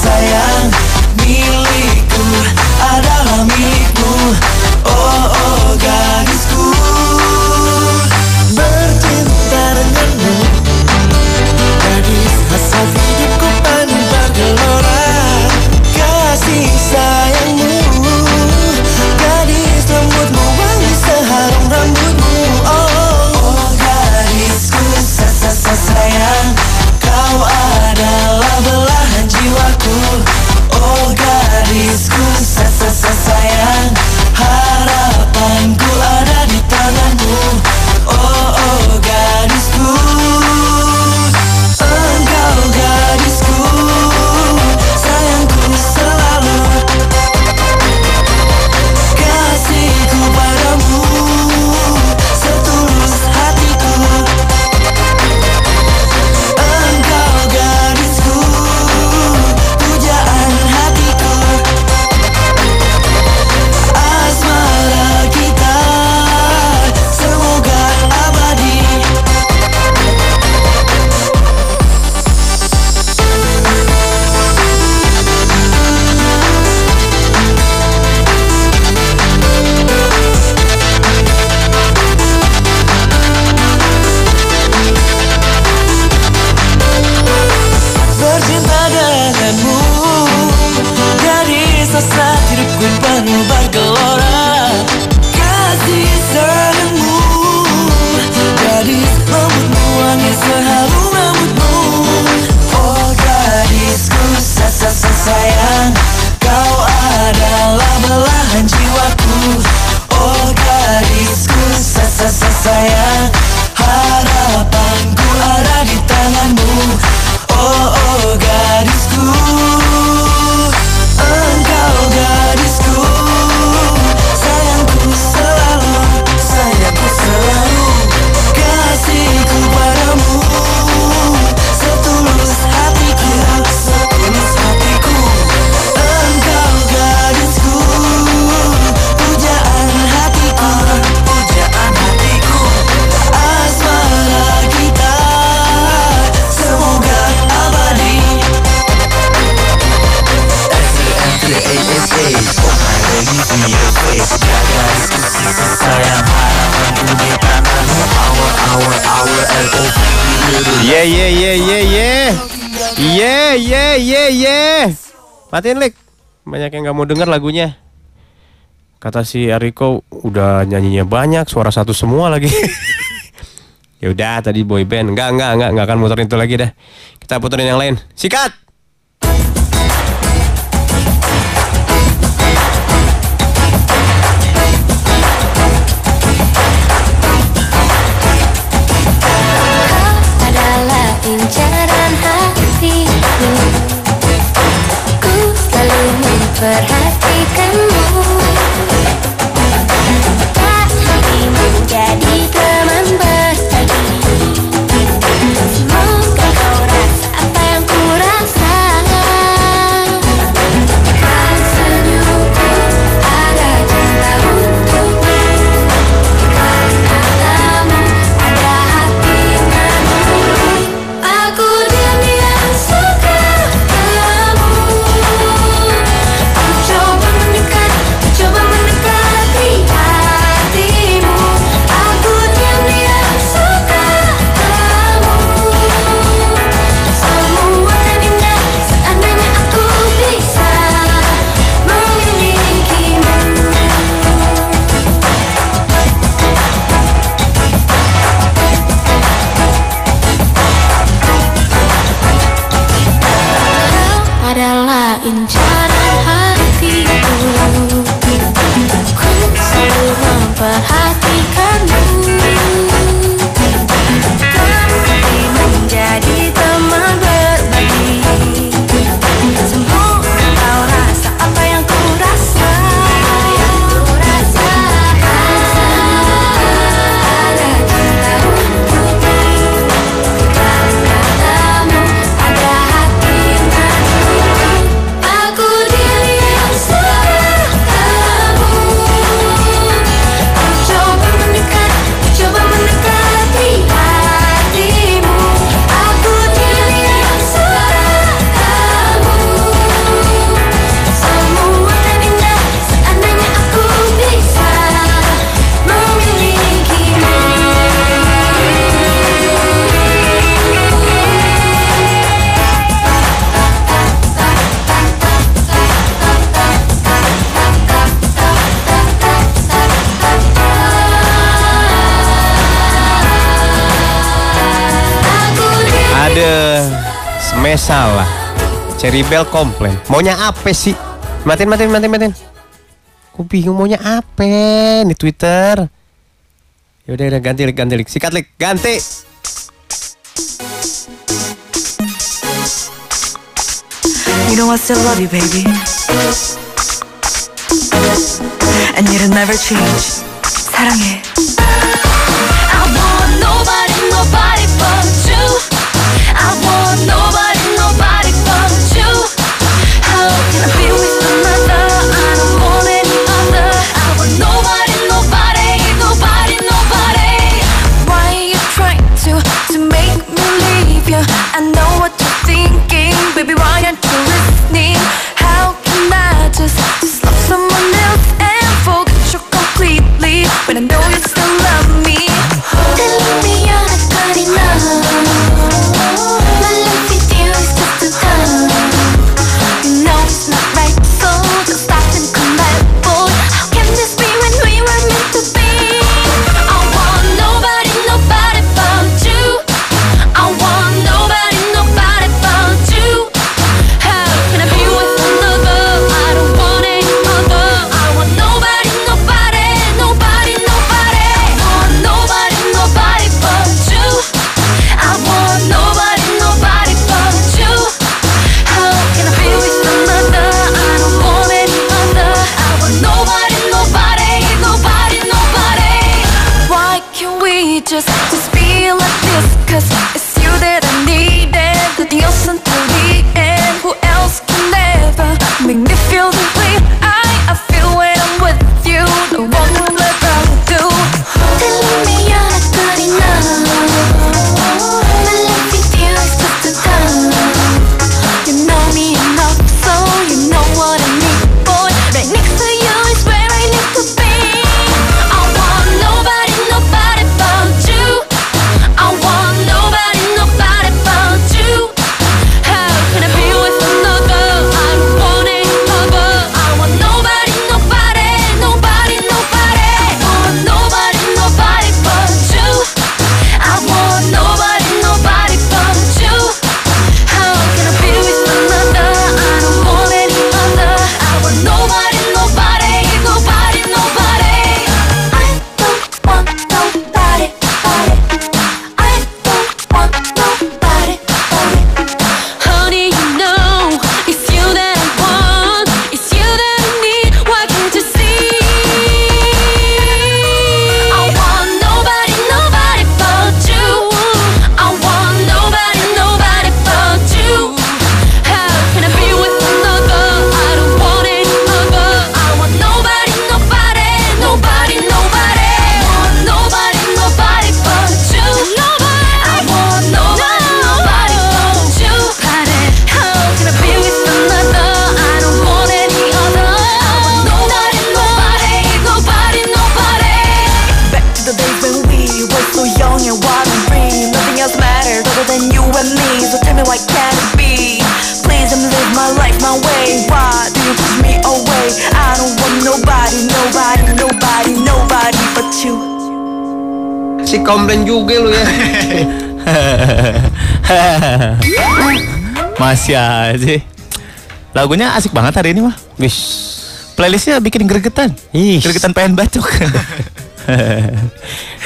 sayang matiin lik banyak yang nggak mau denger lagunya. Kata si Ariko udah nyanyinya banyak suara satu semua lagi. Ya udah tadi boy band. Nggak nggak nggak nggak akan muterin itu lagi dah kita puterin yang lain. Sikat! but have taken Mesalah. Cherry Bell komplain. Maunya apa sih? Matiin, matiin, matiin, matiin. Aku bingung maunya apa nih Twitter. Ya udah, udah ganti lik, ganti lik. Sikat lik, ganti. You know I still love you, baby. And you'll never change. 사랑해. I want nobody, nobody but you. I want nobody, nobody Baby. Why aren't want it. I want nobody, nobody, don't parim, no parei. Why you listening? How can I just Masih aja. Lagunya asik banget hari ini mah. Wis. Playlistnya bikin gregetan. Ih. Gregetan pengen bacok.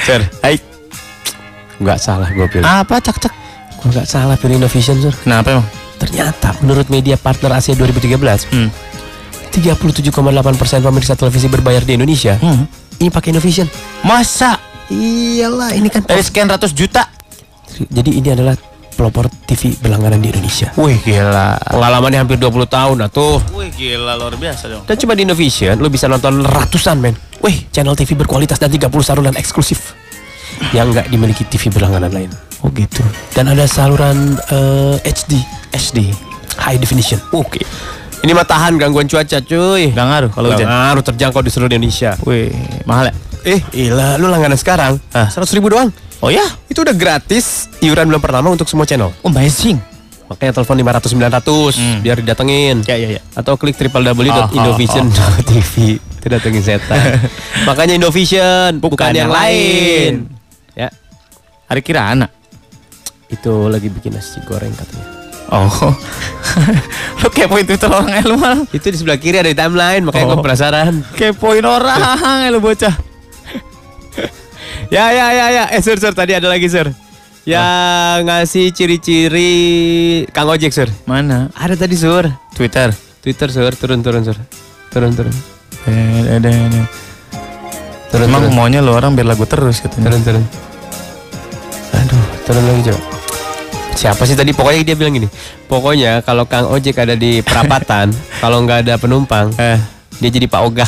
Sir, Hai. nggak salah gue pilih. Apa cak cak? Gue nggak salah pilih Innovation, Sur. Kenapa emang? Ternyata menurut media partner Asia 2013, Hmm. 37,8% pemirsa televisi berbayar di Indonesia Hmm. ini pakai Innovation. Masa? Iyalah, ini kan Dari sekian ratus juta. Jadi ini adalah pelopor TV berlangganan di Indonesia. Wih gila. Pengalamannya hampir 20 tahun atuh. Wih gila luar biasa dong. Dan cuma di Innovation lo bisa nonton ratusan men. Wih, channel TV berkualitas dan 30 saluran eksklusif yang nggak dimiliki TV berlangganan lain. Oh gitu. Dan ada saluran eh, HD, SD. high definition. Oke. Ini mah tahan gangguan cuaca, cuy. Gak ngaruh kalau hujan. ngaruh terjangkau di seluruh Indonesia. Wih mahal ya? Eh, ilah, lu langganan sekarang Ah. 100 ribu doang. Oh ya? Itu udah gratis iuran bulan pertama untuk semua channel. Amazing. Makanya telepon 500 900 Hmm. biar didatengin. Ya ya ya. Atau klik www.indovision.tv itu datengin setan. Makanya Indovision bukan, yang lain. Ya, Hari kira anak. itu lagi bikin nasi goreng katanya. Oh. lu kepoin Twitter orang lu mal. Itu di sebelah kiri ada di timeline, makanya Oh. gue penasaran. Kepoin orang lu bocah. Ya ya ya ya. Eh sur sur tadi ada lagi sur. Yang ngasih ciri-ciri Kang Ojek sur. Mana? Ada tadi sur. Twitter. Twitter sur turun turun sur. Turun turun. Eh, ada ada. Turun Emang turun. maunya lu orang biar lagu terus katanya. Turun turun. Aduh, turun lagi coba. Siapa sih tadi? Pokoknya dia bilang gini. Pokoknya kalau Kang Ojek ada di perapatan, kalau nggak ada penumpang, Eh. dia jadi Pak Ogah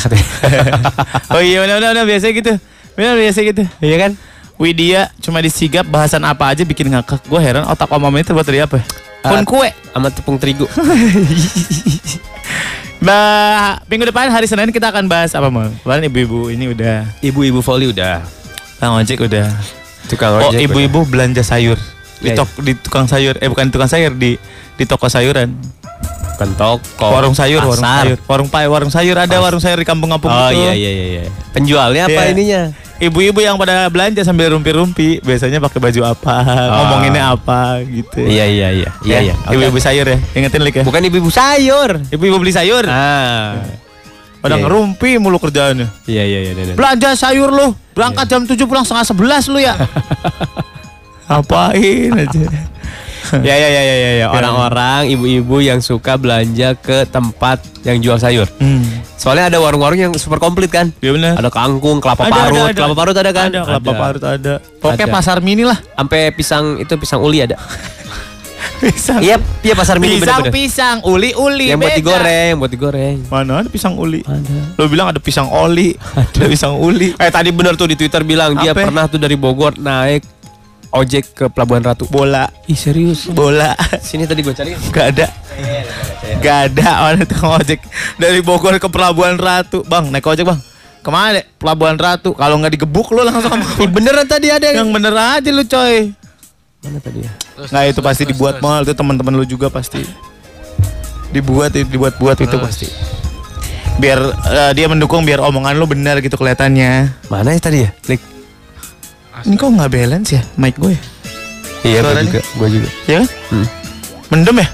oh iya benar benar benar, biasa gitu. Benar biasa gitu. Iya kan? Widya cuma disigap bahasan apa aja bikin ngakak. Gue heran otak om ini terbuat dari apa? Pun Ah. kue. Sama tepung terigu. Bah, minggu depan hari Senin kita akan bahas apa mal? Kemarin ibu-ibu ini udah, Ibu-ibu volley udah. Kang Ojek udah. Tukang Oh ojek. ibu-ibu belanja sayur di, Iya, tok, di tukang sayur, eh bukan tukang sayur di di toko sayuran, Bukan toko. warung sayur, warung pasar. sayur, warung pai, warung sayur ada warung sayur di kampung-kampung Oh gitu. iya iya iya. iya. Penjualnya apa Iya. ininya? Ibu-ibu yang pada belanja sambil rumpi-rumpi, biasanya pakai baju apa, ngomonginnya apa gitu. Iya iya iya. Iya iya. Oke. Ibu-ibu sayur ya, ingetin Lik ya. Bukan ibu-ibu sayur. Ibu-ibu beli sayur, Ah. pada iya. ngerumpi mulu kerjaannya. Iya iya iya. iya. Belanja sayur lu, berangkat jam 7 pulang setengah 11 lu ya. Apain aja. Ya ya ya ya ya, ya. Orang-orang ibu-ibu yang suka belanja ke tempat yang jual sayur. Hmm. Soalnya ada warung-warung yang super komplit kan. Iya benar. Ada kangkung, kelapa Ada, parut, ada, ada. kelapa parut ada kan? Ada, kelapa parut ada. Pokoknya Ada. pasar mini lah. Sampai pisang itu pisang uli ada. Pisang. Iya, iya pasar mini pisang, bener-bener. pisang, uli, uli. Yang buat beda. digoreng, buat digoreng. Mana ada pisang uli? Ada. Lo bilang ada pisang oli, ada pisang uli. Eh tadi bener tuh di Twitter bilang dia Apa? pernah tuh dari Bogor naik ojek ke Pelabuhan Ratu. Bola, Ih serius? bola. Sini tadi gue cari. Gak ada. Gak ada mana tukang ojek dari Bogor ke Pelabuhan Ratu. Bang, naik ojek bang. Ke mana deh? Pelabuhan Ratu. Kalau nggak digebuk lo langsung Ih, beneran tadi ada yang bener aja lu coy. Mana tadi ya? Nggak itu pasti dibuat mal itu teman-teman lu juga pasti. Dibuat dibuat-buat itu pasti. Biar eh, dia mendukung biar omongan lu benar gitu kelihatannya. Mana ya tadi ya? Klik. Ini kok nggak balance ya mic gue? Iya, gue juga, gue juga. Ya kan? Hmm. Mendem ya?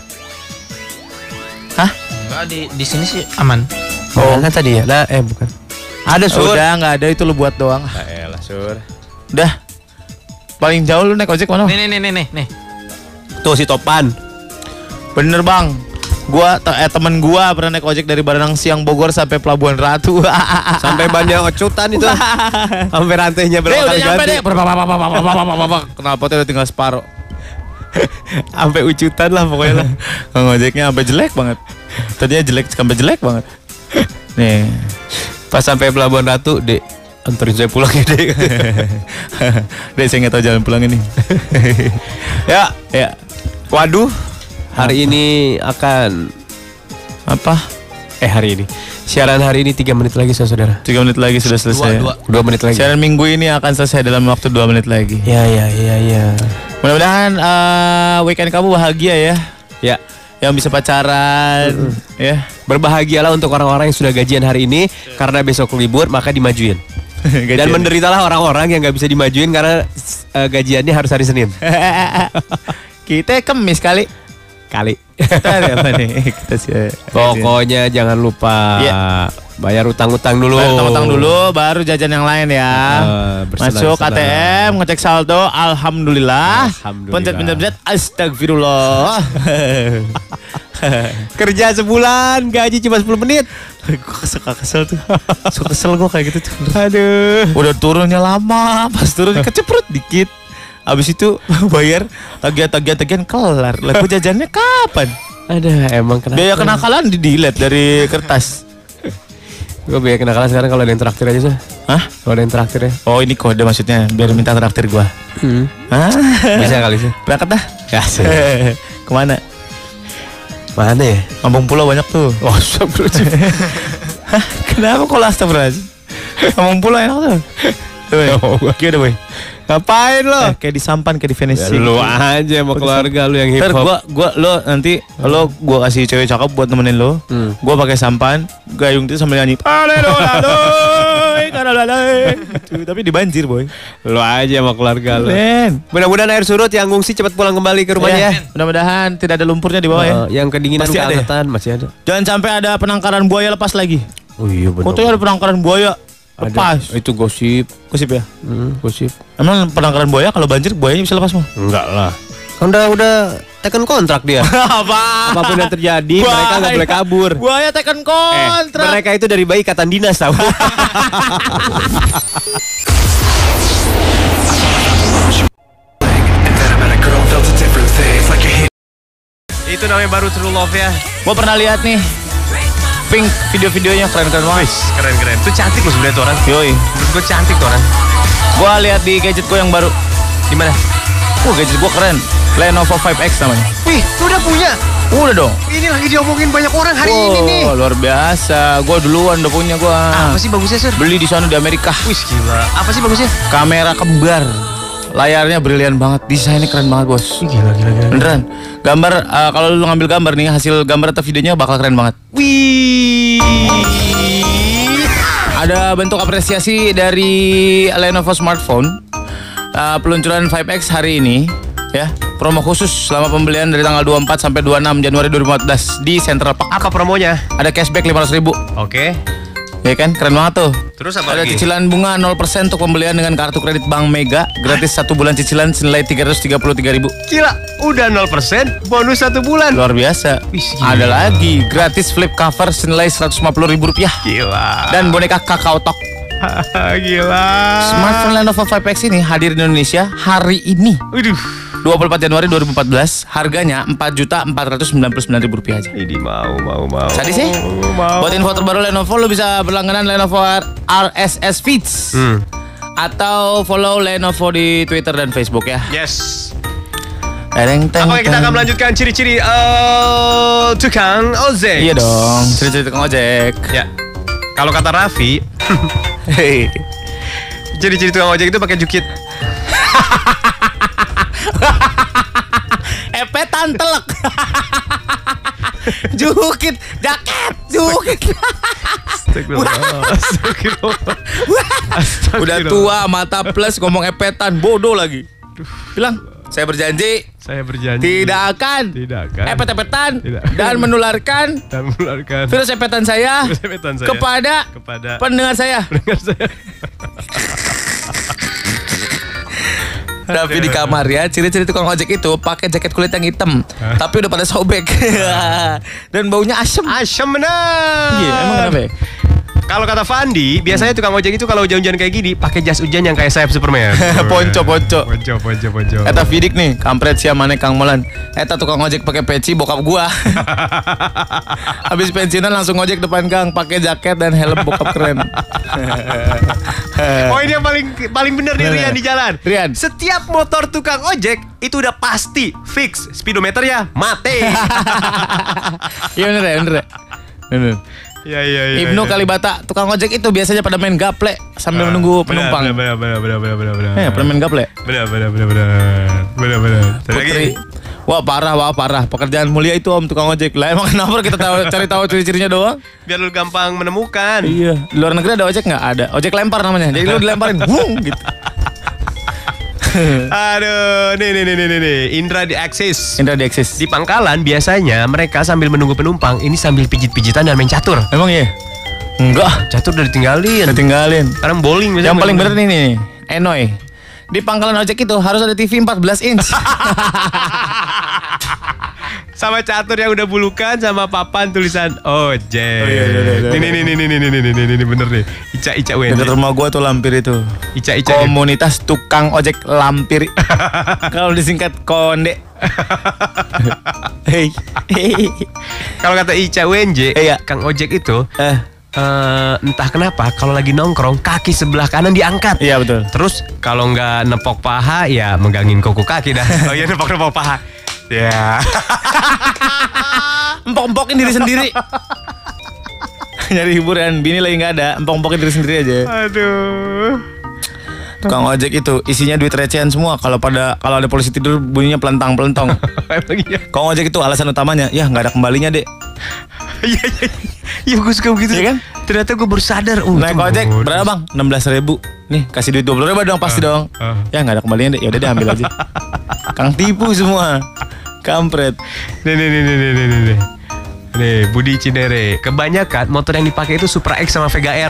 Hah? Enggak di di sini sih aman. Oh, mana tadi ya? Nah, eh bukan. Ada sur. Udah nggak ada itu lu buat doang. Ah, elah sur. Udah. Paling jauh lu naik ojek mana? Nih nih nih nih nih nih. Tuh si Topan. Bener bang. Gua te- eh, temen gua pernah naik ojek dari Baranang Siang Bogor sampai Pelabuhan Ratu. Sampai bannya ocutan itu. Sampai rantainya berapa kali ganti. deh. Kenapa tuh udah tinggal separuh? Sampai ucutan lah pokoknya lah. Kang ojeknya sampai jelek banget. Tadinya jelek sampai jelek banget. Nih. Pas sampai Pelabuhan Ratu, Dek, anterin saya pulang ya, Dek. Deh saya nggak tahu jalan pulang ini. ya, ya. waduh. Hari ini akan Apa? eh hari ini. Siaran hari ini 3 menit lagi saudara. Tiga menit lagi sudah selesai. Dua, 2 menit lagi. Siaran minggu ini akan selesai dalam waktu dua menit lagi. Ya ya ya ya. Mudah-mudahan eh, weekend kamu bahagia ya. Ya, Yang bisa pacaran, ya. berbahagialah untuk orang-orang yang sudah gajian hari ini karena besok libur maka dimajuin. Dan menderitalah orang-orang yang nggak bisa dimajuin karena eh, gajiannya harus hari Senin. Kita kemis kali. Kali. Sih. Pokoknya jangan lupa Iya. bayar utang-utang dulu. Bayar utang-utang dulu, baru jajan yang lain ya. Eh, bersenang-senang. Masuk ATM, ngecek saldo, alhamdulillah. Alhamdulillah. Pencet pencet pencet, astagfirullah. Kerja sebulan gaji cuma 10 menit. gue suka kesel tuh. Suka kesel gue kayak gitu tuh. Aduh. Udah turunnya lama, pas turunnya keceprut dikit. Abis itu bayar tagihan-tagihan tagihan kelar. Lah gue jajannya kapan? Ada emang kenapa? Biaya kenakalan di delete dari kertas. Gue biaya kenakalan sekarang kalau ada yang traktir aja sih. Hah? Kalau ada yang traktir ya. Oh ini kode maksudnya biar minta traktir gua. Hmm. Hah? Bisa kali sih. Berangkat dah. Ya. Ke mana? Mana ya? Kampung Pulau banyak tuh. Oh, astagfirullahaladzim. Hah? Kenapa kok astagfirullahaladzim? Kampung Pulau enak tuh. Tuh, boy. Oh, gua- Gimana boy? Ngapain lo? Eh, kayak di Sampan, kayak di Venice. Ya, lu aja sama keluarga lu yang hip hop. gua, gua, lo nanti lo gua kasih cewek cakep buat nemenin lo. Hmm. Gua pakai sampan, gayung itu sambil nyanyi. Tapi dibanjir boy. Lu aja sama keluarga lu. Ben. Mudah-mudahan air surut yang ngungsi cepat pulang kembali ke rumahnya. Ya, mudah-mudahan tidak ada lumpurnya di bawah ya. Oh, yang kedinginan Pasti ada ya? masih ada. Jangan sampai ada penangkaran buaya lepas lagi. Oh iya benar. Fotonya ada penangkaran buaya Ada. lepas. Itu gosip. Gosip ya. Hmm, gosip. Emang penangkaran buaya kalau banjir buayanya bisa lepas mau? Enggak lah. Kan udah udah tekan kontrak dia. Apa? Apa pun yang terjadi, mereka nggak boleh kabur. Buaya tekan Eh, kontrak. mereka itu dari bayi ikatan dinas tahu. itu namanya baru True Love ya. Gua pernah lihat nih. Pink video-videonya keren-keren banget. Keren keren. Itu cantik loh sebenarnya tuh orang. Yoi. Menurut gue cantik tuh orang. Gua lihat di gadget gua yang baru. Gimana? Wah, gadget gua keren. Lenovo 5X namanya. Wih, lu udah punya. Udah dong. Ini lagi diomongin banyak orang hari Wow, ini nih. luar biasa. Gua duluan udah punya gua. Apa sih bagusnya, Sir? Beli di sana di Amerika. Wih, gila. Apa sih bagusnya? Kamera kembar. Layarnya brilian banget. Desainnya keren banget, Bos. Gila, gila, gila. Beneran. Gambar eh, kalau lu ngambil gambar nih, hasil gambar atau videonya bakal keren banget. Wih. Ada bentuk apresiasi dari Lenovo smartphone. Eh, peluncuran 5X hari ini ya. Promo khusus selama pembelian dari tanggal 24 sampai 26 Januari 2014 di Central Park. Apa promonya? Ada cashback 500 ribu. Oke. Ya kan? Keren banget tuh. Terus apa Ada lagi? cicilan bunga 0% untuk pembelian dengan kartu kredit Bank Mega. Gratis satu bulan cicilan senilai 333 ribu. Gila, udah 0% bonus satu bulan. Luar biasa. Wih. Ada lagi gratis flip cover senilai 150 ribu rupiah. Gila. Dan boneka kakao tok. Gila. Smartphone Lenovo 5X ini hadir di Indonesia hari ini. Waduh. 24 Januari 2014 harganya 4.499.000 rupiah aja. Ini mau, mau, mau. Sadis sih? Mau. Buat info terbaru Lenovo lo bisa berlangganan Lenovo RSS Feeds Hmm. atau follow Lenovo di Twitter dan Facebook ya. Yes. Tereng, teng, Oke, kita akan melanjutkan ciri-ciri eh, tukang ojek. Iya dong, cerita-cerita tukang ojek. Ya. Kalau kata Raffi, ciri-ciri tukang ojek itu pakai jukit. Epetan telek. Jukit, jaket, jukit. Udah tua, mata plus ngomong epetan, bodoh lagi. Bilang, saya berjanji Saya berjanji. tidak akan Tidak akan. epet-epetan Tidak. dan menularkan Dan menularkan virus epetan saya Virus epetan saya kepada kepada pendengar saya. pendengar saya. Tapi di kamar ya, ciri-ciri tukang ojek itu pakai jaket kulit yang hitam, tapi udah pada sobek dan baunya asem. Asam benar. Iya, emang kenapa? ya? Kalau kata Fandi, biasanya tukang ojek itu kalau hujan-hujan kayak gini pakai jas hujan yang kayak sayap Superman. Ponco, ponco. ponco, ponco, ponco. Eta Vidik nih, kampret sia mana Kang Molan. Eta tukang ojek pakai peci bokap gua. Habis pensiunan langsung ojek depan Kang, pakai jaket dan helm bokap keren. Oh ini yang paling paling bener nih. Rian di jalan. Rian. Setiap motor tukang ojek itu udah pasti fix speedometernya mati. Iya bener ya, bener ya. Bener. Iya iya iya. Ibnu iya. Kalibata, tukang ojek itu biasanya pada main gaple sambil Ah, menunggu penumpang. Benar benar benar benar benar benar. Eh, pada main gaple. Benar benar benar benar. Benar benar. Putri. Wah parah, wah parah. Pekerjaan mulia itu om tukang ojek. Lah emang kenapa kita tahu cari tahu ciri-cirinya doang? Biar lu gampang menemukan. Iya. Di luar negeri ada ojek nggak? Ada. Ojek lempar namanya. Jadi lu dilemparin, wung gitu. Aduh, nih nih nih nih nih. Indra di Axis. Indra di eksis. Di pangkalan biasanya mereka sambil menunggu penumpang ini sambil pijit-pijitan dan main catur. Emang iya? Enggak. Catur udah ditinggalin. Udah tinggalin. Sekarang bowling Yang paling bener nih nih, Enoy. Di pangkalan ojek itu harus ada TV 14 inch. sama catur yang udah bulukan sama papan tulisan ojek. Oh, iya, iya, iya, iya. Ini nih nih nih nih nih nih nih nih nih bener nih. Ica Ica Wendy. Dekat rumah gua tuh lampir itu. Ica Ica. Komunitas tukang ojek lampir. Kalau disingkat konde. Hei. Kalau kata Ica Wenje, Iya. Kang ojek itu Eh, eh, entah kenapa kalau lagi nongkrong kaki sebelah kanan diangkat. iya betul. Terus kalau nggak nepok paha ya megangin kuku kaki dah. Oh iya nepok nepok paha. Ya. Empok-empokin diri sendiri. Nyari hiburan, bini lagi nggak ada, empok-empokin diri sendiri aja. Aduh. Tukang ojek itu isinya duit recehan semua. Kalau pada kalau ada polisi tidur bunyinya pelentang pelentong. Iya. Tukang ojek itu alasan utamanya, ya nggak ada kembalinya dek. Iya iya. Iya gue suka begitu. Iya kan? Ternyata gue baru sadar. Oh, Naik ojek berapa bang? 16 ribu Nih kasih duit 20 ribu dong pasti dong ah. Ya nggak ada kembalian deh Ya udah deh ambil aja Kang tipu semua Kampret Nih nih nih nih nih nih. nih. Nih Budi Cinere. Kebanyakan motor yang dipakai itu Supra X sama Vega R.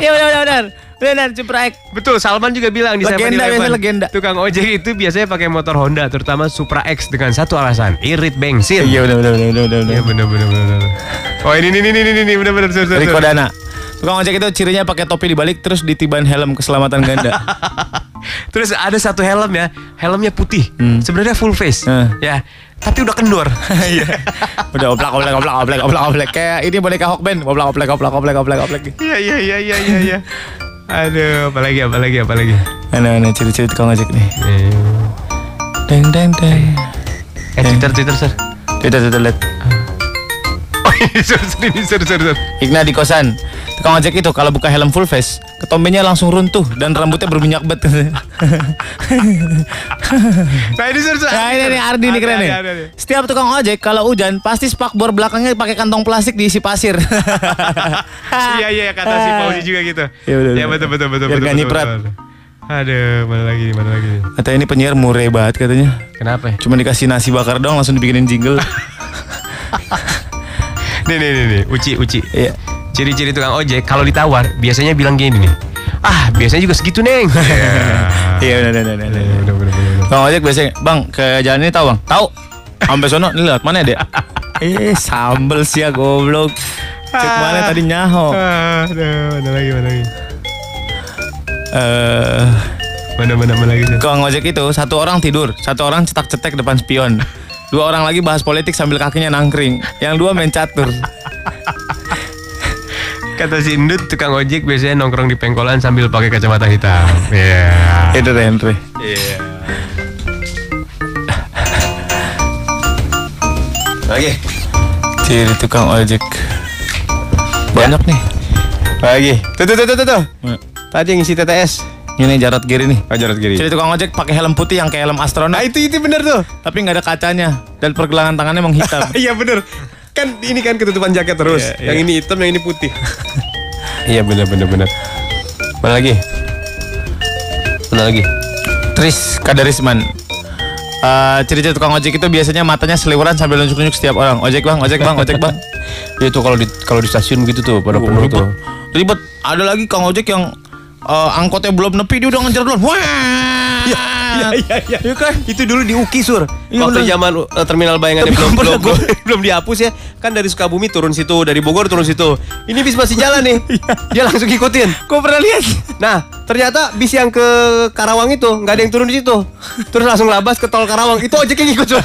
Iya benar benar benar Benar Supra X Betul, Salman juga bilang di Legenda, 7-Eleven. biasanya legenda. Tukang ojek itu biasanya pakai motor Honda, terutama Supra X dengan satu alasan, irit bensin. Iya benar benar benar benar Iya benar. bener bener. Oh ini ini ini ini ini sorry, Riko sorry. Dana Tukang ojek itu cirinya pakai topi dibalik terus ditiban helm keselamatan ganda. Terus ada satu helm ya, helmnya putih. Hmm. Sebenarnya full face. Eh. Ya, tapi udah kendor. Iya. Udah oplak oplak oplak oplak oplak oplak kayak ini boneka Hawkman oplak oplak oplak oplak oplak oplak. Iya iya iya iya iya iya. Aduh, apalagi apalagi apalagi. Mana mana ciri-ciri tukang ojek nih. Eh, Deng deng deng. eh Twitter Twitter sir. Tidak tidak lihat. Oh ini sir sir sir sir. Igna di kosan. Tukang ojek itu kalau buka helm full face, ketombenya langsung runtuh dan rambutnya berminyak bet. Nah ini sir. Nah ini nih Ardi nih keren nih. Ada, ada, ada. Setiap tukang ojek kalau hujan pasti spakbor belakangnya pakai kantong plastik diisi pasir. Iya iya kata si Fauzi juga gitu. Iya, betul, Iya betul. betul betul betul Biar betul. betul, nyiprat. Aduh, mana lagi mana lagi. Kata ini penyiar murah banget katanya. Kenapa? Cuma dikasih nasi bakar doang langsung dibikinin jingle. Nih nih nih nih, Uci Uci. Iya. Ciri-ciri tukang ojek kalau ditawar biasanya bilang gini nih. Ah, biasanya juga segitu, Neng. Iya benar benar benar. Iya, bener, bener, bener. Bang ojek biasanya, bang ke jalan ini tahu bang? Tahu. Sampai sono nih lewat mana dek? eh sambel sih ya goblok. Cek mana tadi nyaho. Aduh, mana lagi, mana lagi. Eh, Mana mana mana lagi. Tukang ojek itu satu orang tidur, satu orang cetak-cetek depan spion. Dua orang lagi bahas politik sambil kakinya nangkring. Yang dua main catur. Kata si Indut, tukang ojek biasanya nongkrong di pengkolan sambil pakai kacamata hitam. Iya. Itu Henry. Iya. Lagi. Ciri tukang ojek. Banyak nih. Lagi. Tuh tuh tuh tuh tuh. Hmm. Tadi yang ngisi TTS. Ini Jarot Giri nih. Oh, Jarod Giri. Ciri tukang ojek pakai helm putih yang kayak helm astronot, Nah, itu itu bener tuh. tapi nggak ada kacanya dan pergelangan tangannya menghitam. Iya bener. Kan ini kan ketutupan jaket terus. Iya, yang iya. ini hitam, yang ini putih. iya bener bener bener. Mana lagi? Mana lagi? Tris Kadarisman. Eh, ciri-ciri tukang ojek itu biasanya matanya seliweran sambil nunjuk-nunjuk setiap orang. Ojek bang, ojek bang, ojek bang. Ya tuh kalau di kalau di stasiun begitu tuh pada Oh, penuh ribet. tuh. Ribet. Ada lagi kang ojek yang eh, angkotnya belum nepi dia udah ngejar duluan. Wah. Iya iya iya. Iya kan? Itu dulu di UKI sur. Iya, Waktu zaman uh, terminal bayangan belum belum, belum belum dihapus ya. Kan dari Sukabumi turun situ, dari Bogor turun situ. Ini bis masih jalan nih. Dia langsung ikutin. Gue pernah lihat. Nah, ternyata bis yang ke Karawang itu nggak ada yang turun di situ. Terus langsung labas ke tol Karawang. Itu ojeknya ngikut sur.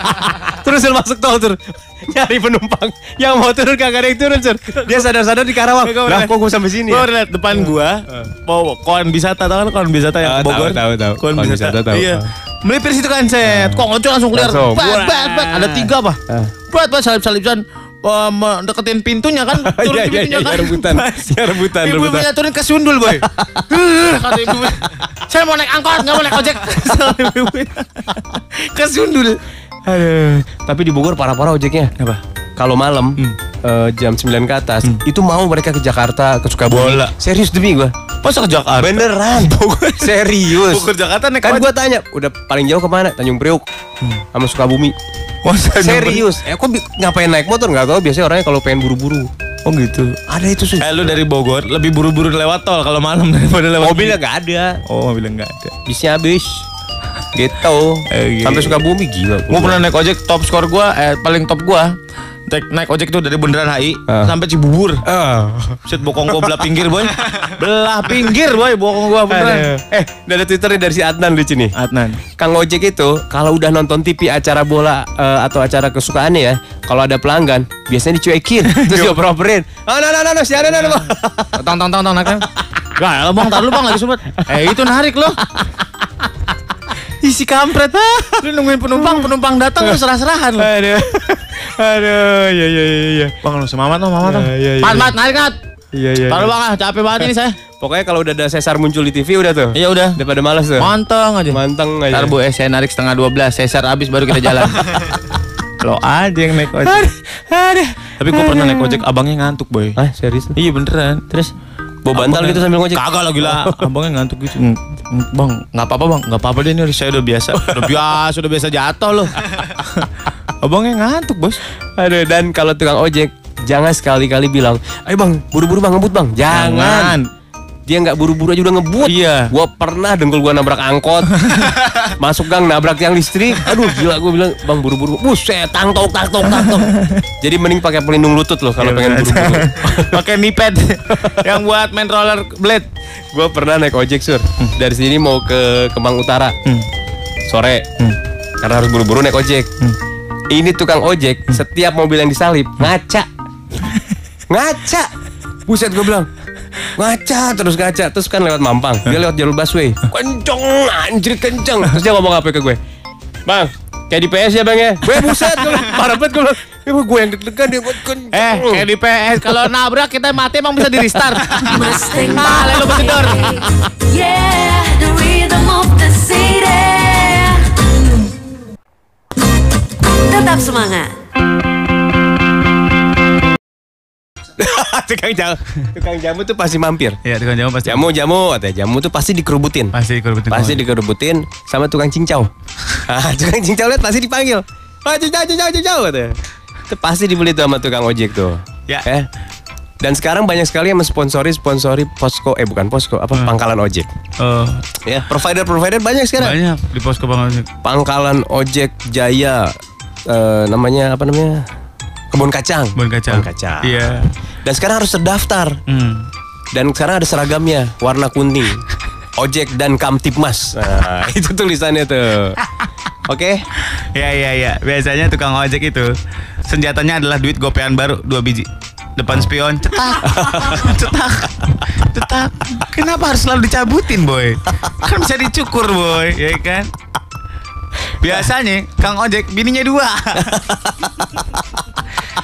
Terus sur masuk tol sur. Nyari penumpang yang mau turun kagak ada yang turun sur. Dia sadar-sadar di Karawang. Lah kok gue sampai sini? Gue ya? lihat depan gua mau koan wisata tahu kan koan wisata yang Ah, ke Bogor. tahu, tahu, Koan wisata. tahu. Iya. Ah. Melipir situ kan set. Kok ngocok langsung keluar. Bat, bat, bat. Ada tiga apa? Ah. Bat, bat, salip salipan. Uh, deketin pintunya kan turun Iya, di iya, pintunya iya, kan rebutan. Iya, rebutan, ibu rebutan. ibunya turun ke sundul boy kata ibu saya mau naik angkot nggak mau naik ojek ke sundul Aduh. Tapi di Bogor parah-parah ojeknya. apa Kalau malam eh, jam 9 ke atas itu mau mereka ke Jakarta, ke Sukabumi. Bola. Serius demi gua. masa ke Jakarta Beneran. Serius. Bogor Jakarta naik Kan gua tanya, udah paling jauh ke mana? Tanjung Priuk. Sama Sukabumi. Masa Serius. Eh kok ngapain naik motor nggak tahu biasanya orangnya kalau pengen buru-buru. oh gitu Ada itu sih. eh lu dari Bogor lebih buru-buru lewat tol kalau malam daripada lewat Mobilnya nggak ada. oh mobilnya nggak ada Bisnya habis. Gitu. Eh, Sampai gitu. Sukabumi gila. Gue pernah naik ojek top skor gua eh paling top gua naik, naik ojek tuh dari Bundaran HI Ah. sampai Cibubur. Ah. Set bokong gua belah pinggir boy. belah pinggir boy bokong gua beneran. Eh, ada Twitter dari si Adnan lucu nih. Adnan. Kang Ojek itu kalau udah nonton TV acara bola eh, atau acara kesukaannya ya, kalau ada pelanggan biasanya dicuekin terus dioper-operin. Oh, no, no, no, no, si ada, no. Tong tong tong tong naik. Gak, lo bang, tar lu bang lagi sumpet. Eh itu narik lo. Isi kampret. Lu nungguin penumpang, penumpang datang lu serah-serahan lu. Aduh. Aduh, iya iya iya iya. Bang lu semangat lo, mamat lo. Ya, iya, iya. Mat, mat, narik mat. Iya iya. Tar lu bang ah, capek banget ini saya. Pokoknya kalau udah ada sesar muncul di TV udah tuh. Iya udah. Daripada males tuh. Manteng aja. Manteng aja. Ntar bu, eh saya narik setengah 12 Sesar abis baru kita jalan Lo aja yang naik ojek. Tapi gue pernah naik ojek, abangnya ngantuk boy. Ah serius? Iya beneran. Terus bawa bantal gitu sambil ngojek? Kagak lah gila. Abangnya ngantuk gitu. "Mm, mm, Bang, nggak apa-apa bang, nggak apa-apa deh ini saya udah biasa, udah biasa, udah biasa jatuh loh. Abangnya ngantuk bos. Aduh dan kalau tukang ojek jangan sekali-kali bilang, ayo bang buru-buru bang ngebut bang. Jangan. Dia nggak buru-buru aja udah ngebut. Iya. Gua pernah dengkul gua nabrak angkot. Masuk gang nabrak yang listrik. Aduh gila gua bilang, "Bang buru-buru." Buset, tang tok tang tok tang tok. Jadi mending pakai pelindung lutut loh kalau Iya, pengen buru-buru. Pakai knee pad yang buat main roller blade. gua pernah naik ojek, Sur. Dari sini mau ke Kemang Utara. Hmm. Sore. Hmm. Karena harus buru-buru naik ojek. Ini tukang ojek, Hmm. setiap mobil yang disalip ngaca. ngaca. Buset gue bilang. Ngaca terus ngaca terus kan lewat Mampang. Dia lewat jalur busway. Kenceng anjir kenceng. Terus dia ngomong apa ke gue? Bang, kayak di PS ya bang ya? Gue buset parah banget gue bilang. Emang gue yang deg-degan dia buat kenceng. Eh, kayak di PS kalau nabrak kita mati emang bisa di restart. Mustang Ah. Yeah, the rhythm of the city. Tetap semangat. tukang jamu, tukang jamu tuh pasti mampir. Iya, tukang jamu pasti. Jamu jamu, katanya jamu tuh pasti dikerubutin. Pasti dikerubutin. Pasti dikerubutin sama tukang cincau. Ah, tukang cincau lihat pasti dipanggil. Ah, cincau, cincau, cincau katanya. Itu pasti dibeli tuh sama tukang ojek tuh. Ya. Eh. Dan sekarang banyak sekali yang mensponsori sponsori posko eh bukan posko apa pangkalan ojek. Oh, Ya, provider-provider banyak sekarang. banyak di posko Bang Ojek. Pangkalan ojek Jaya eh, namanya apa namanya? Kebun kacang. Kebun kacang. Kebun kacang. Iya. Dan sekarang harus terdaftar. Hmm. Dan sekarang ada seragamnya warna kuning. Ojek dan Kamtipmas. Nah, itu tulisannya tuh. Oke. Ya ya ya. Biasanya tukang ojek itu senjatanya adalah duit gopean baru dua biji. Depan spion cetak. cetak. Cetak. Kenapa harus selalu dicabutin, boy? Kan bisa dicukur, boy, ya kan? Biasanya Kang Ojek bininya dua.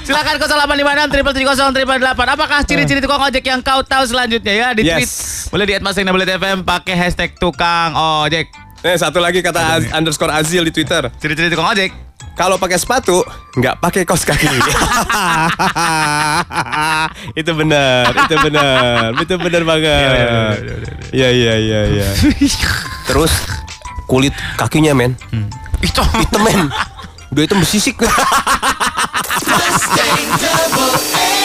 Silakan 0856 triple tujuh kosong triple delapan. Apakah ciri-ciri tukang ojek yang kau tahu selanjutnya ya di tweet? Yes. Boleh di @masingnabelit.fm pakai hashtag tukang ojek. Eh satu lagi kata Az- underscore Azil di Twitter. Ciri-ciri tukang ojek. Kalau pakai sepatu nggak pakai kaos kaki. itu benar, itu benar, itu benar banget. Iya iya iya iya. Terus kulit kakinya men, Itu. Hitam men. Udah itu bersisik.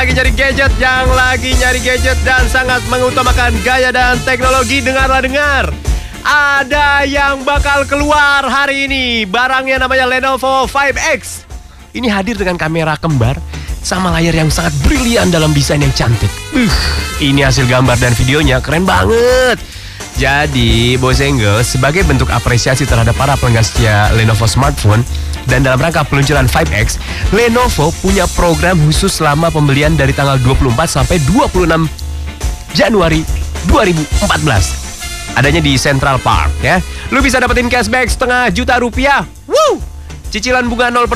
lagi nyari gadget, yang lagi nyari gadget dan sangat mengutamakan gaya dan teknologi, dengarlah dengar. Ada yang bakal keluar hari ini. Barangnya namanya Lenovo 5X. Ini hadir dengan kamera kembar sama layar yang sangat brilian dalam desain yang cantik. Uh, ini hasil gambar dan videonya keren banget. Jadi, Girls, sebagai bentuk apresiasi terhadap para pelanggan setia Lenovo smartphone dan dalam rangka peluncuran 5X, Lenovo punya program khusus selama pembelian dari tanggal 24 sampai 26 Januari 2014. Adanya di Central Park ya. Lu bisa dapetin cashback setengah juta rupiah. Woo! Cicilan bunga 0%.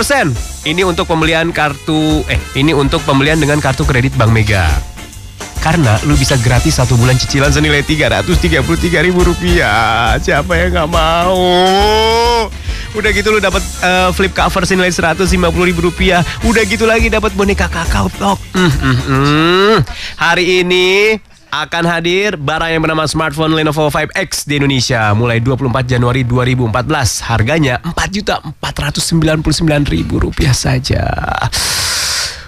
Ini untuk pembelian kartu eh ini untuk pembelian dengan kartu kredit Bank Mega. Karena lu bisa gratis satu bulan cicilan senilai 333 ribu rupiah. Siapa yang nggak mau? Udah gitu lu dapat eh, flip cover senilai 150 ribu rupiah. Udah gitu lagi dapat boneka kakao talk. Mm, mm, mm. Hari ini akan hadir barang yang bernama smartphone Lenovo 5X di Indonesia mulai 24 Januari 2014. Harganya 4 juta 499 ribu rupiah saja.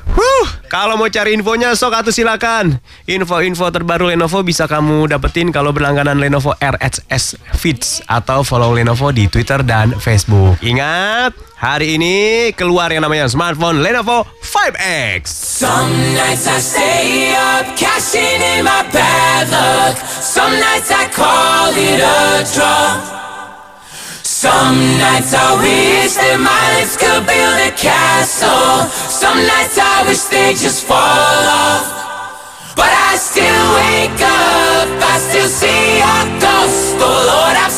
Huh, kalau mau cari infonya sok atuh silakan. Info-info terbaru Lenovo bisa kamu dapetin kalau berlangganan Lenovo RHS Feeds atau follow Lenovo di Twitter dan Facebook. Ingat, hari ini keluar yang namanya smartphone Lenovo 5X. Some nights I stay up, cashing in my bad luck. Some nights I call it a draw. Some nights I wish that my lips could build a castle. Some nights I wish they just fall off. But I still wake up, I still see your ghost. Oh Lord, I'm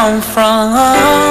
come from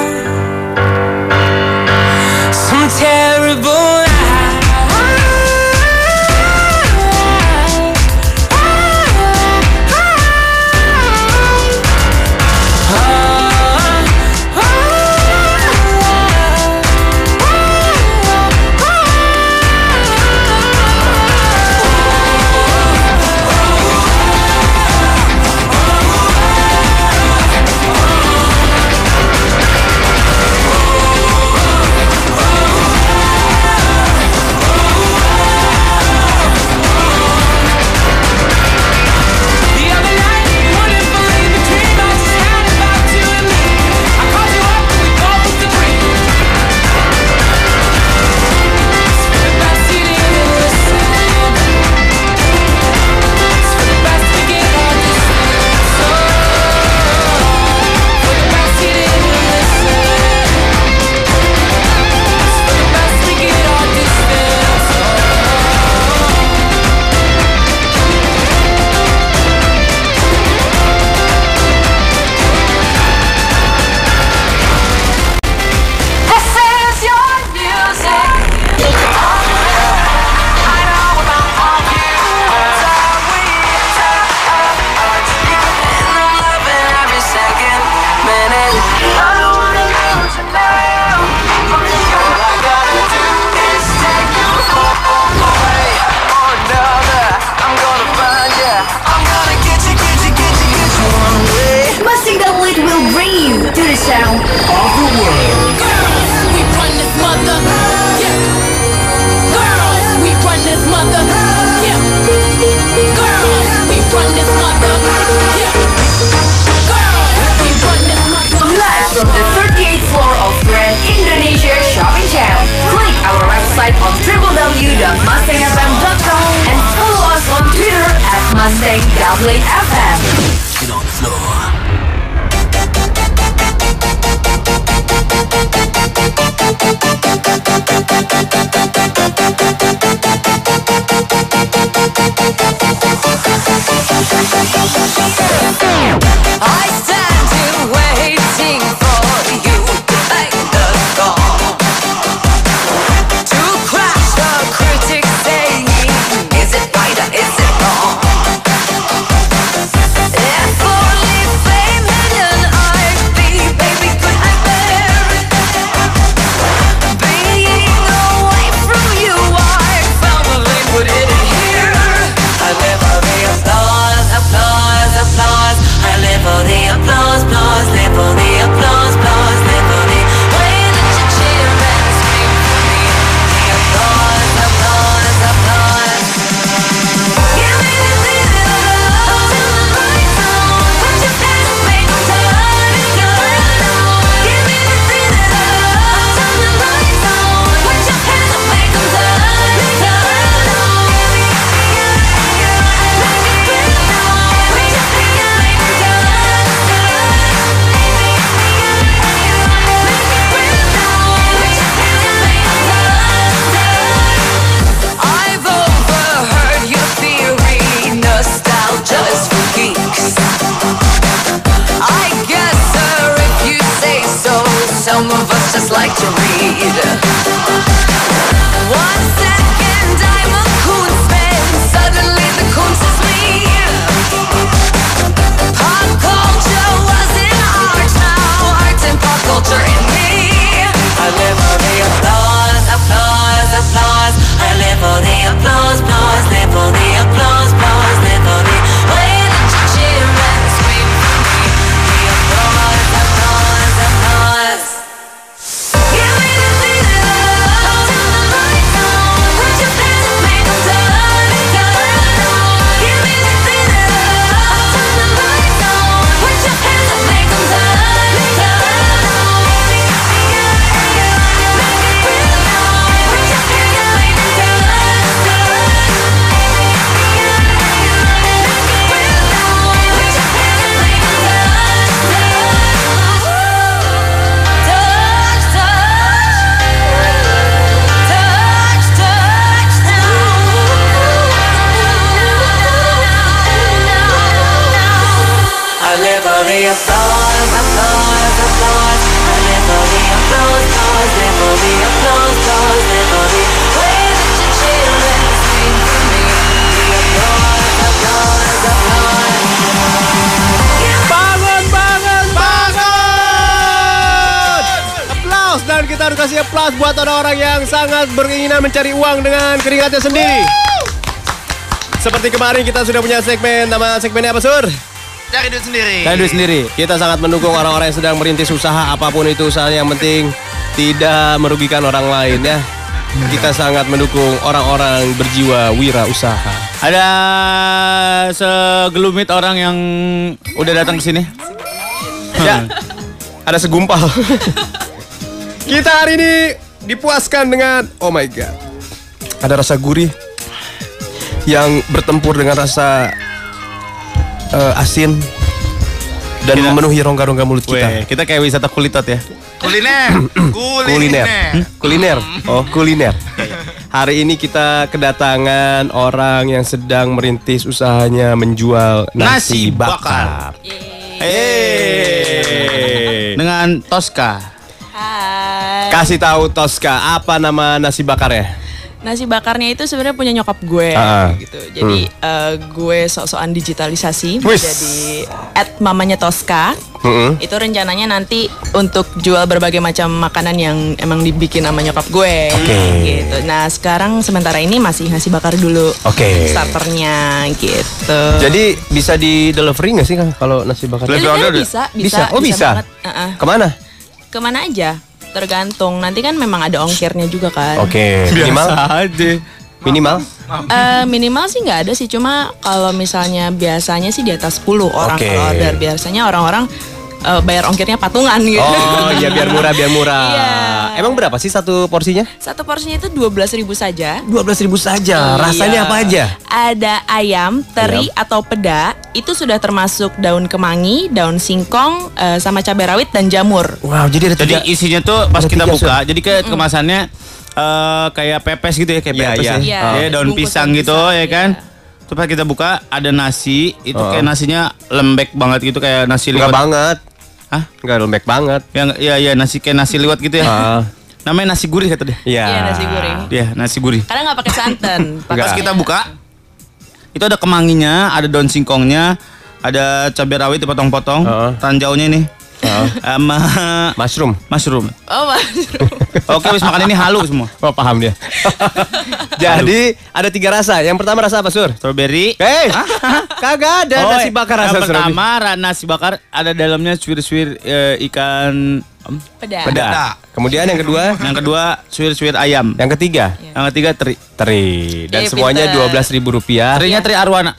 Lovely. Harus kasih applause buat orang-orang yang sangat beringinan mencari uang dengan keringatnya sendiri. Seperti kemarin kita sudah punya segmen, nama segmennya apa Sur? Cari duit sendiri. Cari duit sendiri. Kita sangat mendukung orang-orang yang sedang merintis usaha apa pun itu usaha yang penting tidak merugikan orang lain ya. Kita sangat mendukung orang-orang berjiwa wira usaha. Ada segelumit orang yang udah datang ke sini. Ya, ada segumpal. Kita hari ini dipuaskan dengan oh my god. Ada rasa gurih yang bertempur dengan rasa eh, asin dan Kita- memenuhi rongga-rongga mulut Weh, kita. kita kayak wisata kulitot ya. Kuliner. Kuliner. Hmm? Kuliner. Oh, kuliner. Hari ini kita kedatangan orang yang sedang merintis usahanya menjual nasi, Nasi bakar. Hey. Dengan Tosca. Hai. Kasih tahu Tosca, apa nama nasi bakarnya? Nasi bakarnya itu sebenarnya punya nyokap gue Ah. gitu. Jadi eh, gue sok-sokan digitalisasi Wis. jadi at mamanya Tosca. Mm-mm. Itu rencananya nanti untuk jual berbagai macam makanan yang emang dibikin sama nyokap gue. Oke. Gitu. Nah, sekarang sementara ini masih nasi bakar dulu. Oke. Starternya gitu. Jadi bisa di delivery nggak sih Kang kalau nasi bakar? Delivery bisa, bisa, Oh bisa. banget. Uh-uh. Ke mana? ke mana aja? Tergantung. Nanti kan memang ada ongkirnya juga kan. Oke, minimal aja. minimal Eh, minimal sih nggak ada sih. Cuma kalau misalnya biasanya sih di atas 10 orang Oke. kalau order. Biasanya orang-orang eh, bayar ongkirnya patungan gitu. Oh iya biar murah biar murah. Iya. Emang berapa sih satu porsinya? Satu porsinya itu 12.000 saja. 12.000 ribu saja. Rasanya Iya. apa aja? Ada ayam, teri atau peda. Itu sudah termasuk daun kemangi, daun singkong, eh, sama cabai rawit dan jamur. Wow, jadi ada Jadi tiga. isinya tuh pas Ada kita tiga, buka, jadi kayak kemasannya eh, kayak pepes gitu ya, kayak Iya, pepes iya. ya. Iya, Ya, daun bungkus pisang daun gitu pisang, ya kan. iya. Terus pas kita buka ada nasi, itu Oh. kayak nasinya lembek banget gitu kayak nasi liwet. banget. Hah? Enggak lembek banget. Ya, ya, ya nasi kayak nasi liwet gitu ya. Ah. Namanya nasi gurih kata dia. Iya. Iya, nasi goreng. Iya, nasi gurih. Karena nggak pakai santan. Pas kita buka, itu ada kemanginya, ada daun singkongnya, ada cabai rawit dipotong-potong, Heeh. tanjaunya nih, sama Mushroom. mushroom. Oh, mushroom. Oke, habis makan ini halu semua. Oh paham dia. Jadi ada tiga rasa. Yang pertama rasa apa sur? Strawberry. Hei, kagak ada Oh, nasi bakar rasa yang strawberry. pertama nasi bakar ada dalamnya suwir-suwir eh, ikan Peda. Peda. Kemudian yang kedua, yang kedua suwir-suwir ayam. yang ketiga Yang ketiga teri. teri dan Iya, semuanya dua belas ribu rupiah. Terinya teri arwana.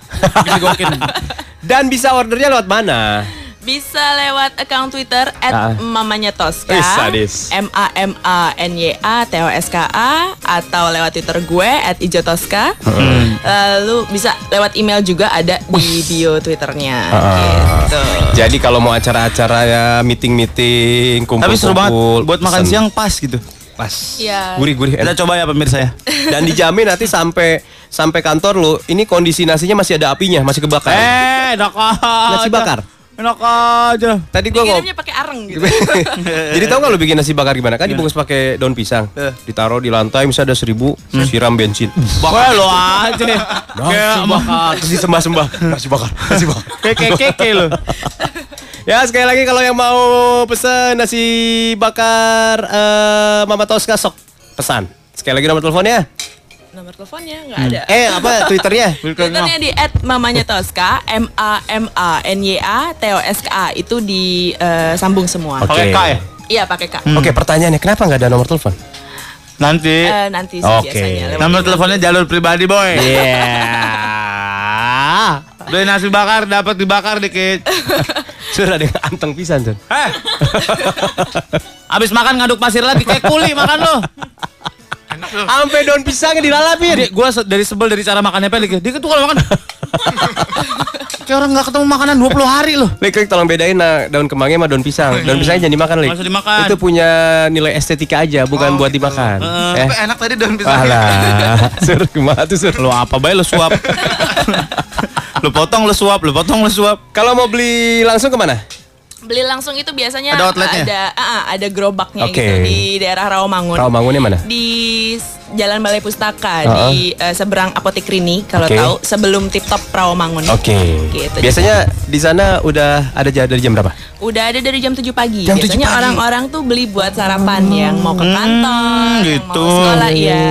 Dan bisa ordernya lewat mana? Bisa lewat account Twitter Ah. @mamanya Tosca. Sadis. M A M A N Y A T O S K A atau lewat Twitter gue @ijotosca. Lalu bisa lewat email juga ada di bio Twitternya. Gitu. Jadi kalau mau acara-acara ya meeting-meeting, kumpul Tapi seru banget buat makan siang pas gitu. Pas. Iya. Gurih-gurih. Kita coba ya pemirsa ya. Dan dijamin nanti sampai sampai kantor lu, ini kondisi nasinya masih ada apinya, masih kebakar. Eh, aja. Nasi bakar. Enak aja. Tadi gua. Dikirimnya pakai areng gitu. Jadi tahu nggak lu bikin nasi bakar gimana? Kan dibungkus pakai daun pisang, ditaruh di lantai misalnya ada seribu, siram bensin. Wah, lo aja. Nasi bakar, terus disembah-sembah. Nasi bakar, nasi bakar. Kayak keke lo. Ya sekali lagi kalau yang mau pesen nasi bakar eh, Mama Tosca sok pesan. Sekali lagi nomor teleponnya. Nomor teleponnya nggak ada. Eh apa Twitternya? Twitternya di @mamanya Tosca, M A M A N Y A T O S K A itu di eh, sambung semua. Oke. Pakai K ya? Iya pakai K. Oke pertanyaannya kenapa nggak ada nomor telepon? Nanti. Eh, nanti sih Oke. biasanya. Nomor teleponnya jalur pribadi, boy. Iya. Beli nasi bakar dapat dibakar dikit. Sudah ada anteng pisan tuh. Heh. Abis makan ngaduk pasir lagi kayak kuli makan lo. Sampai daun pisangnya dilalapin. Dia, gua dari sebel dari cara makannya pelik. Dia tuh kalau makan kayak orang nggak ketemu makanan 20 hari loh. Lik, Lik, tolong bedain nah, daun kemangnya sama daun pisang. Daun pisangnya jangan dimakan, usah dimakan. Itu punya nilai estetika aja, bukan buat dimakan. Eh. Tapi enak tadi daun pisangnya. Alah, sur ke mana tuh sur? Lo apa baik lo suap. lo potong lo suap, lo potong lo suap. Kalau mau beli langsung ke mana? Beli langsung itu biasanya Ada outletnya? ada ah, ah, ada gerobaknya Oke. gitu di daerah Rawamangun. Rawamangunnya mana? Di Jalan Balai Pustaka Uh-uh. di eh, seberang Apotek Rini kalau Oke. tahu sebelum Tip Top Rawamangun. Oke. Gitu. Biasanya di sana udah ada dari jam berapa? Udah ada dari jam 7 pagi. Jam 7 Biasanya orang-orang tuh beli buat sarapan yang mau ke kantor, yang gitu. mau sekolah ya.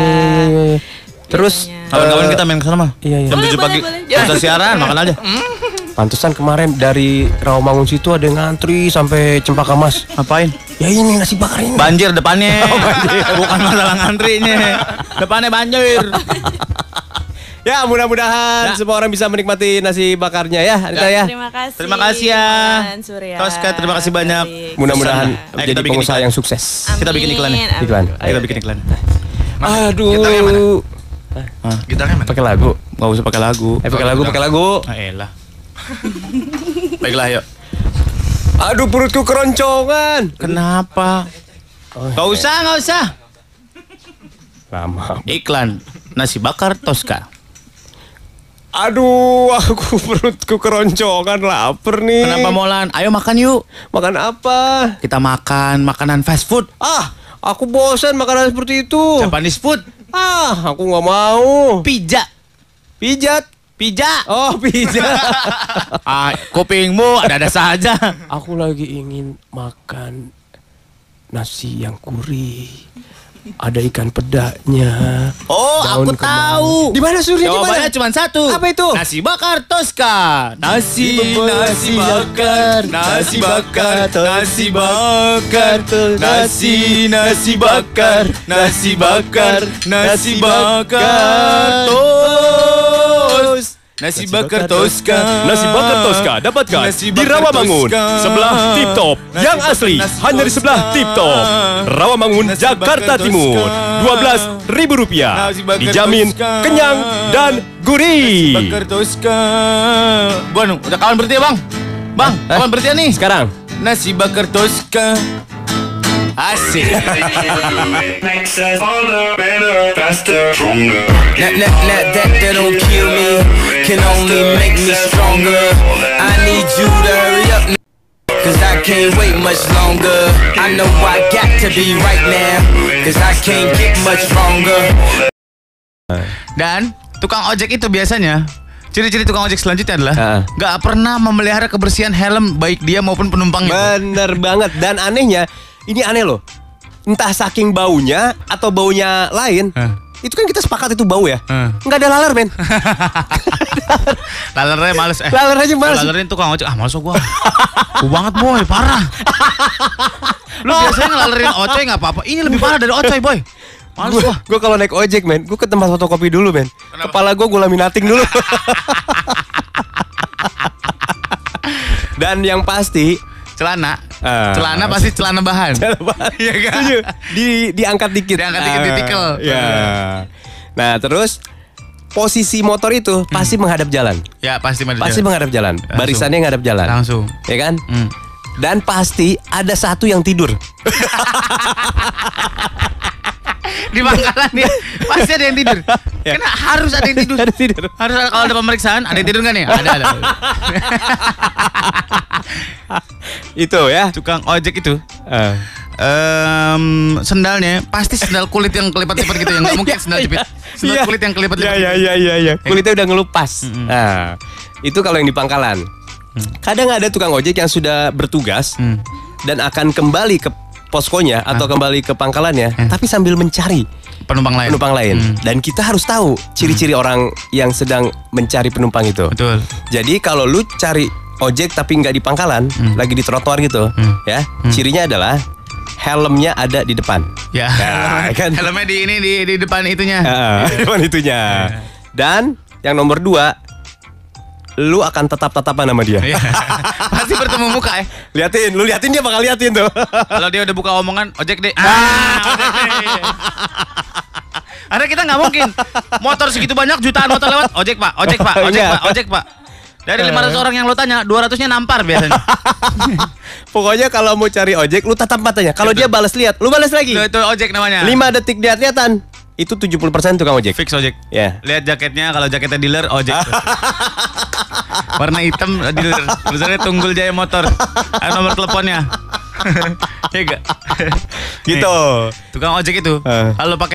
Terus Kawan-kawan eh, kita main ke sana mah. Iya, iya. Jam Boleh, 7 pagi. boleh, boleh. Kita siaran makan aja. Pantesan kemarin dari Rawamangun situ ada yang ngantri sampai Cempaka Mas. Ngapain? Ya ini nasi bakar ini. Banjir depannya. Bukan masalah ngantrinya. Depannya banjir. Ya mudah-mudahan semua orang bisa menikmati nasi bakarnya ya Anita ya. Terima kasih. Terima kasih ya. Surya. Tosca, terima kasih banyak. Mudah-mudahan jadi kita bikin pengusaha iklan. yang sukses. Kita bikin iklannya. Amin, amin. Iklan. Ayo kita bikin iklan. Aduh. Gitarnya mana? Gitarnya mana? Pakai lagu. Gak usah pakai lagu. Eh pakai lagu, pakai lagu. Ah, elah. Baiklah yuk. Aduh perutku keroncongan. Kenapa? Gak usah, gak usah. Lama. Iklan nasi bakar Tosca. Aduh, aku perutku keroncongan, lapar nih. Kenapa Molan? Ayo makan yuk. Makan apa? Kita makan makanan fast food. Ah, aku bosan makanan seperti itu. Japanese food. Ah, aku nggak mau. Pijat. Pijat. Pijat. Oh, pijat. Ah, kupingmu ada-ada saja. aku lagi ingin makan nasi yang gurih. ada ikan pedanya. Oh, Daun aku tahu. Di mana surya? Di mana? Jawabannya cuma satu. Apa itu? Nasi bakar Tosca. Nasi, Bubur, nasi bakar, nasi bakar, nasi bakar, nasi, nasi bakar, nasi bakar, nasi bakar, tos. Nasi bakar Tosca. Nasi bakar Tosca dapatkan Nasi di bakar Rawamangun Tosca. sebelah Tip Top Nasi yang bakar- asli nasi hanya di sebelah Tip Top Rawamangun Nasi Jakarta bakar Timur dua belas ribu rupiah Nasi bakar dijamin Tosca. kenyang dan gurih Bakar Tosca. Bang, udah kawan berhenti ya bang? Bang, kawan berhenti ya nih? sekarang Nasi bakar Tosca. Asik. Better, faster, stronger. That, that, don't kill me, can only make me stronger. I need you to hurry up. Cause I can't wait much longer. I know I got to be right now. Cause I can't get much longer. Dan tukang ojek itu biasanya ciri-ciri tukang ojek selanjutnya adalah Ah. nggak pernah memelihara kebersihan helm baik dia maupun penumpangnya. bener banget dan anehnya ini aneh loh entah saking baunya atau baunya lain itu kan kita sepakat itu bau ya Hah. nggak ada laler men Lalernya males eh. laler aja males Lalerin tukang ojek ah males gua. Gua banget boy, parah. Lu biasanya ngelalerin ocoy nggak apa-apa. Ini lebih parah dari ocoy boy. Males gua. gue kalau naik ojek men gue ke tempat fotokopi dulu men kepala gue gue laminating dulu dan yang pasti Celana. Ah. celana pasti celana bahan. Iya kan? Setuju. di diangkat dikit Diangkat dikit, ditikel. ya nah terus posisi motor itu pasti menghadap jalan Ya pasti maju pasti jalan. menghadap jalan barisannya menghadap jalan Langsung. ya kan Hmm. dan pasti ada satu yang tidur Di pangkalan nih pasti ada yang tidur. Karena harus ada yang tidur. ada tidur Harus ada kalau ada pemeriksaan, ada yang tidur nggak nih? Ada ada. itu ya Tukang ojek itu Eh. Em, sendalnya pasti sendal kulit yang kelipat-lipat gitu ya nggak mungkin sendal jepit sendal Iya. kulit yang kelipat-lipat Iya iya iya iya. Kulitnya udah ngelupas. Nah, itu kalau yang di pangkalan. Kadang ada tukang ojek yang sudah bertugas Hmm. dan akan kembali ke poskonya atau kembali ke pangkalannya, tapi sambil mencari penumpang lain. penumpang lain. Dan kita harus tahu ciri-ciri orang yang sedang mencari penumpang itu. betul. Jadi kalau lu cari ojek tapi nggak di pangkalan, lagi di trotoar gitu, ya, cirinya adalah helmnya ada di depan. ya. Ya, kan? helmnya di ini di, di depan itunya. Ah, depan itunya. Dan yang nomor dua, lu akan tetap-tatapan sama dia. Iya. pasti bertemu muka ya Liatin, lu liatin dia bakal liatin tuh. kalau dia udah buka omongan ojek deh ah ojek deh Karena kita nggak mungkin motor segitu banyak jutaan motor lewat ojek pak ojek pak ojek Iya. pak ojek pak dari 500 orang yang lo tanya 200 nya nampar biasanya Pokoknya kalau mau cari ojek, lu tatap matanya. Kalau dia balas lihat, lu balas lagi. itu, itu ojek namanya 5 detik lihat-lihatan. Itu 70% tukang ojek. fix ojek Ya. Lihat jaketnya, kalau jaketnya dealer, ojek. Warna hitam dealer. Tulisannya Tunggul Jaya Motor. Ada nomor teleponnya. Iya gak? Gitu. Tukang ojek itu, Eh. kalau pakai